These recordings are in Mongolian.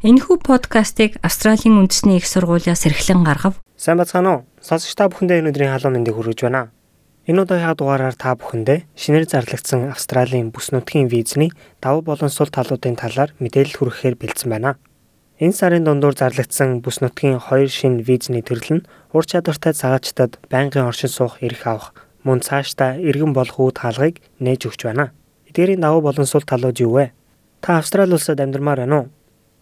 Энэхүү подкастыг Австралийн үндэсний их сургуулиас эрхлэн гаргав. Сайн бацгаана уу? Сонсогч та бүхэндээ өнөөдрийн халуун мэндийг хүргэж байна. Энэ удаагийн дугаараар та бүхэндээ шинээр зарлагдсан Австралийн бүс нутгийн визний давуу болон сул талуудын талаар мэдээлэл хүргэхээр бэлдсэн байна. Энэ сарын дундуур зарлагдсан бүс нутгийн хоёр шинэ визний төрөл нь ур чадвартай цагаачтад байнгын оршин суух эрх авах мөн цаашдаа иргэн болох үүд хаалгыг нээж өгч байна. Эдгээрийн давуу болон сул талууд юу вэ? Та Австрали улсад амьдармаар байна уу?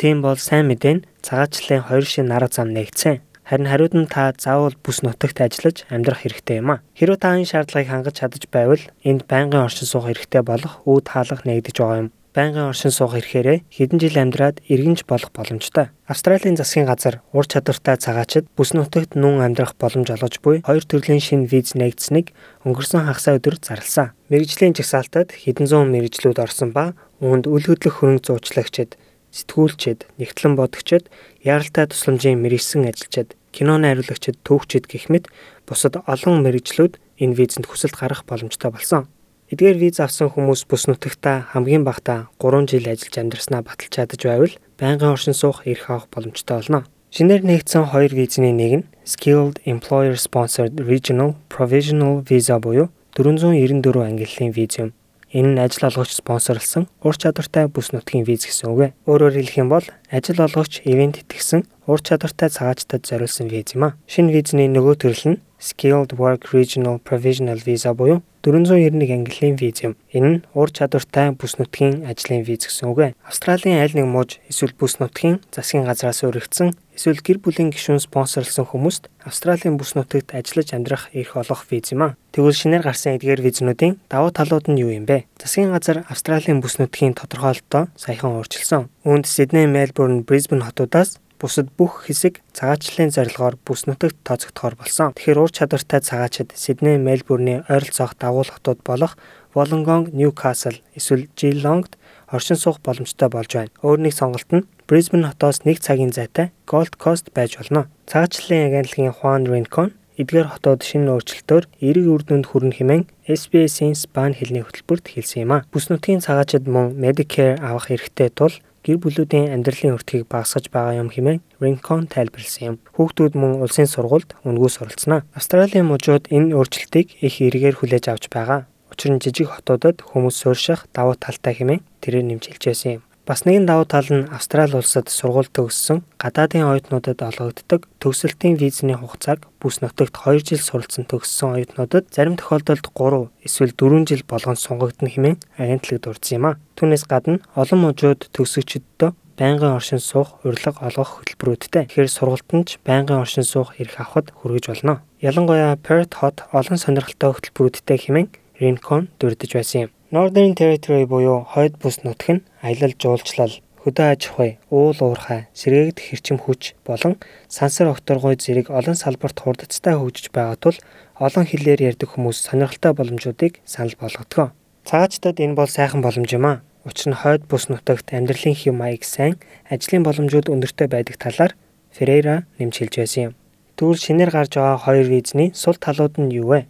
Тийм бол сайн мэдээ нь цагаачлалын хоёр шин арга зам нэгдсэн. Харин хариуд нь та заавал бүс нутагт ажиллаж амьдрах хэрэгтэй юм а. Хэрвээ та энэ шаардлагыг хангаж чадаж байвал энд байнгын оршин суух хэрэгтэй болох үүд хаалга нэгдэж байгаа юм. Байнгын оршин суух эрхээрээ хэдэн жил амьдраад иргэнж болох боломжтой. Австралийн засгийн газар ур чадвартай цагаачид бүс нутагт нүүн амьдрах боломж олгож буй хоёр төрлийн шинэ виз нэгдсэнийг өнгөрсөн хагас өдөр зарласан. Мэргэжлийн жагсаалтад хэдэн зуун мэрэгжлүүд орсон ба үүнд үл хөдлөх хөрөнгө зуучлагчид сэтгүүлчид, нэгтлэн бодогчид, яаралтай тусламжийн мэрэгсэн ажилчид, киноны хариулагчид, түүхчид гэх мэт бусад олон мэрэгжлүүд энэ визэнд хүсэлт гаргах боломжтой болсон. Эдгээр виз авсан хүмүүс бүс нутагта хамгийн багтаа 3 жил ажиллаж амьдраснаа баталж чадаж байвал байнгын оршин суух эрх авах боломжтой болно. Шинээр нэгдсэн хоёр визний нэг нь Skilled Employer Sponsored Regional Provisional Visa буюу 494 ангиллалын виз юм. Энэ нь ажил олгогч спонсорлсон ур чадвартай бүс нутгийн виз гэсэн үг. Өөрөөр хэлэх юм бол ажил олгогч ивент итгэсэн ур чадвартай цагаачтад зориулсан виз юм а. Шинэ визний нөгөө төрөл нь Skilled Work Regional Provisional Visa буюу 491 ангиллын виз юм. Энэ нь ур чадвартай бүс нутгийн ажлын виз гэсэн үг. Австралийн аль нэг мууж эсвэл бүс нутгийн засгийн газраас өргөгдсөн эсвэл гэр бүлийн гишүүн спонсорлсон хүмүүст Австралийн бүс нутагт ажиллаж амьдрах эрх олгох виз юм а. Тэгвэл шинээр гарсан эдгээр визнүүдийн давуу талууд нь юу юм бэ? Засгийн газар Австралийн бүс нутгийн тодорхойлолтоо саяхан өөрчилсөн. Үүнд Сидней, Мельбурн, Брисбен хотуудаас бусад бүх хэсэг цагаачлалын зорилгоор бүс нутагт тооцогдохоор болсон. Тэгэхээр ур чадвартай цагаачид Сидней, Мельбурний ойролцоох дагуул хотууд болох Wollongong, Newcastle эсвэл Geelongд оршин суух боломжтой болж байна. Өөр нэг сонголт нь Brisbane хотоос 1 цагийн зайтай Gold Coast байж болно. Цагаачлалын агентлагийн Juan Rincon эдгээр хотод шинэ өөрчлөлтөөр эрэг үр дүнд хүрнэ хэмээн SBS-ийн Спани хэлний хөтөлбөрт хэлсэн юм а. Бүс нутгийн цагаачид мөн Medicare авах эрхтэй тул гэр бүлүүдийн амьдралын өртгийг багасгаж байгаа юм хэмээн Rincon тайлбарлсан юм. Хүүхдүүд мөн улсын сургуульд үнгүүс оролцсноо. Австралийн мужууд энэ өөрчлөлтийг их эргээр хүлээж авч байгаа. Учир нь жижиг хотуудад хүмүүс суурших давуу талтай хэмээн тэрээр нэмжэлж байсан юм. Бас нэгэн давуу тал нь Австрали улсад сургууль төгссөн гадаадын оюутнуудад олгогддог төгсөлтийн визний хугацааг бүс нутагт 2 жил суралцсан төгссөн оюутнуудад зарим тохиолдолд 3 эсвэл 4 жил болгон сунгагдана хэмээн агентлаг дурдсан юм а. Түүнээс гадна олон мужууд төгсөгчдөө байнгын оршин суух урилга олгох хөтөлбөрүүдтэй. Тэгэхээр сургалтанд ч байнгын оршин суух эрх авахд хүргэж болно. Ялангуяа Perth Hot олон сонирхолтой хөтөлбөрүүдтэй хэмээн Rincon дурдж байсан юм. Northern Territory буюу хойд бүс нутг нь аялал жуулчлал, хөдөө аж ахуй, уул уурхай, сэргээгдэх хэрчим хүч болон сансар окторгой зэрэг олон салбарт хурдцтай хөгжиж байгаа тул олон хэлээр ярьдаг хүмүүс сонирхолтой боломжуудыг санал болгодгоо. Цагаачтад энэ бол сайхан боломж юм аа. Учир нь хойд бүс нутагт амьдралын хэм маяг сайн, ажлын боломжууд өндөртэй байдаг талаар Ферейра нэмж хэлж байсан юм. Тэгвэл шинээр гарч байгаа хоёр визний сул талууд нь юу вэ?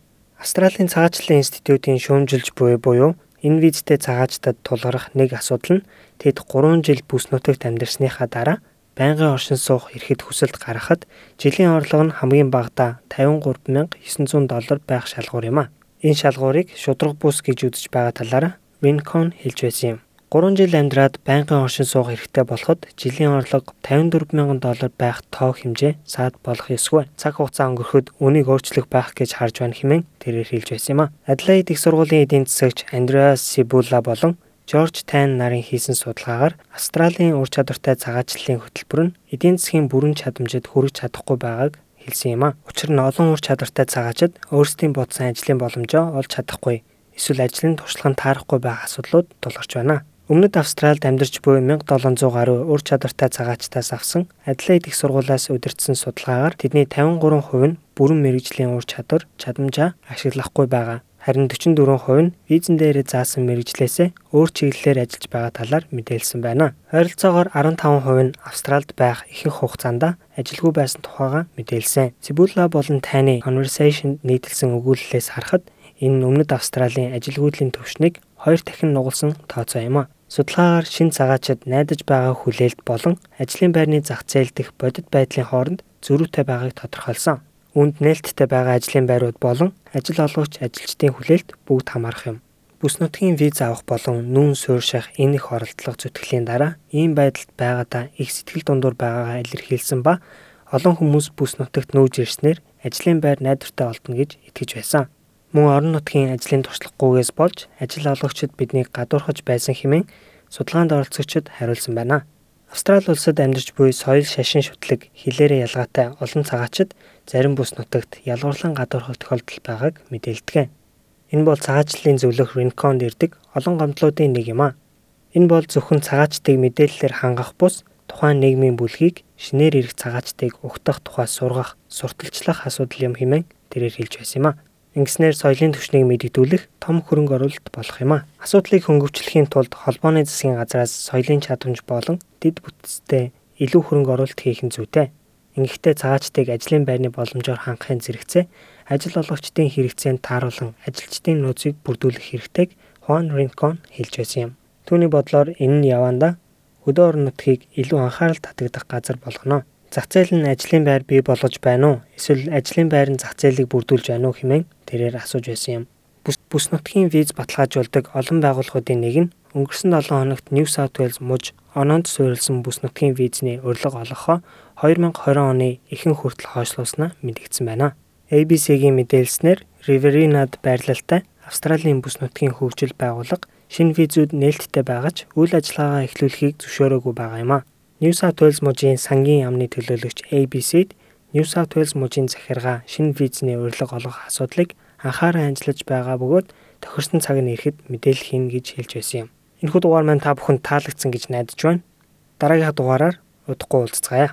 Австралийн цагаачлалын институтийн шүүмжилж буй буюу Энэ визтэй цагаачтад тулгарх нэг асуудал нь тэд 3 жил бүс нутагт амьдарсныхаа дараа байнгын оршин суух эрхэд хүсэлт гаргахад жилийн орлого нь хамгийн багадаа 53900 доллар байх шалгуур юм а. Энэ шалгуурыг шудраг бус гэж үзэж байгаа талаараа Rincon хэлж байсан юм. 3 жил амьдраад байнгын оршин суух хэрэгтэй болоход жилийн орлого 54 мянган доллар байх тоо хэмжээ саад болох ёсгүй. Цаг хугацаа өнгөрөхөд үнийг өөрчлөх байх гэж харж байна хэмээн тэрээр хэлж байсан юм а. Адлайд их сургуулийн эдийн засагч Андреас Сибула болон Жорж Тайн нарын хийсэн судалгаагаар Австралийн ур чадвартай цагаачлалын хөтөлбөр нь эдийн засгийн бүрэн чадамжид хүрэж чадахгүй байгааг хэлсэн юм а. Учир нь олон ур чадвартай цагаачид өөрсдийн бодсон ажлын боломжоо олж чадахгүй эсвэл ажлын туршлаганд таарахгүй байх асуудлууд тулгарч байна. Өмнөд Австральд амьдарч буй 1700 гаруй ур чадвартай цагаачтаас авсан Адлайд их сургуулиас удирдсан судалгаагаар тэдний 53% нь бүрэн мэрэгжлийн ур чадвар чадамжаа ашиглахгүй байгаа. Харин 44% нь визэн дээрээ заасан мэрэгжлээсээ өөр чиглэлээр ажиллаж байгаа талаар мэдээлсэн байна. Ойролцоогоор 15% нь Австральд байх ихэнх хугацаанд ажилгүй байсан тухайга мэдээлсэн. Сибула болон таны Conversation нийтэлсэн өгүүлэлээс харахад энэ өмнөд Австралийн ажилгүйдлийн төвшнийг хоёр дахин нугалсан тооцоо юм а. Судалгаагаар шин цагаачид найдаж байгаа хүлээлт болон ажлын байрны зах зээл дэх бодит байдлын хооронд зөрүүтэй байгааг тодорхойлсон. Үүнд нээлттэй байгаа ажлын байрууд болон ажил олгогч ажилчдын хүлээлт бүгд хамаарах юм. Бүс нутгийн виз авах болон нүүн суурьших энэ их оролдлого зүтгэлийн дараа ийм байдалд байгаадаа их сэтгэл дундуур байгаагаа илэрхийлсэн ба олон хүмүүс бүс нутагт нүүж ирснээр ажлын байр найдвартай олдно гэж итгэж байсан. Мөн орон нутгийн ажлын туршлагагүйгээс болж ажил олгогчид биднийг гадуурхаж байсан хэмээн судалгаанд оролцогчид хариулсан байна. Австрали улсад амьдарч буй соёл шашин шүтлэг хилээрээ ялгаатай олон цагаачид зарим бүс нутагт ялгуурлан гадуурхах тохиолдол байгааг мэдээлдэг. Энэ бол цагаачлалын зөвлөх Rincon ирдэг олон гомдлуудын нэг юм а. Энэ бол зөвхөн цагаачдыг мэдээллээр хангах бус тухайн нийгмийн бүлгийг шинээр ирэх цагаачдыг угтах тухай сургах, сурталчлах асуудал юм хэмээн тэрээр хэлж байсан юм а. Ингэснээр соёлын түвшнийг мэдэгдүүлэх том хөрөнгө оруулалт болох юм а. Асуудлыг хөнгөвчлөхийн тулд холбооны засгийн газраас соёлын чадамж болон дэд бүтцтэй илүү хөрөнгө оруулалт хийх нь зүйтэй. Ингэхдээ цагаачдыг ажлын байрны боломжоор хангахын зэрэгцээ ажил олгогчдын хэрэгцээнд тааруулан ажилчдын нөөцийг бүрдүүлэх хэрэгтэйг Хуан Ринкон хэлж байсан юм. Түүний бодлоор энэ нь явандаа хөдөө орон нутгийг илүү анхаарал татагдах газар болгоно. Зах зээл нь ажлын байр бий болгож байна уу? Эсвэл ажлын байр нь зах зээлийг бүрдүүлж байна уу хэмээн тэрээр асууж байсан юм. Бүс нутгийн виз баталгаажуулдаг олон байгууллагуудын нэг нь өнгөрсөн 7 хоногт New South Wales мужи оноонд суурилсан бүс нутгийн визний урилга олгохоо 2020 оны ихэнх хүртэл хойшлуулснаа мэдгдсэн байна. ABC-гийн мэдээлснээр Riverina-д байрлалтай Австралийн бүс нутгийн хөгжил байгууллага шинэ визүүд нээлттэй байгаж үйл ажиллагаагаа эхлүүлэхийг зөвшөөрөөгүй байгаа юм а. New South Wales мужийн сангийн яамны төлөөлөгч ABC-д New South Wales мужийн захиргаа шинэ визний урилга олгох асуудлыг анхааран ажиллаж байгаа бөгөөд тохирсон цаг нь ирэхэд мэдээлэл хийнэ гэж хэлж байсан юм. Энэхүү дугаар маань та бүхэнд таалагдсан гэж найдаж байна. Дараагийн дугаараар удахгүй уулзцаая.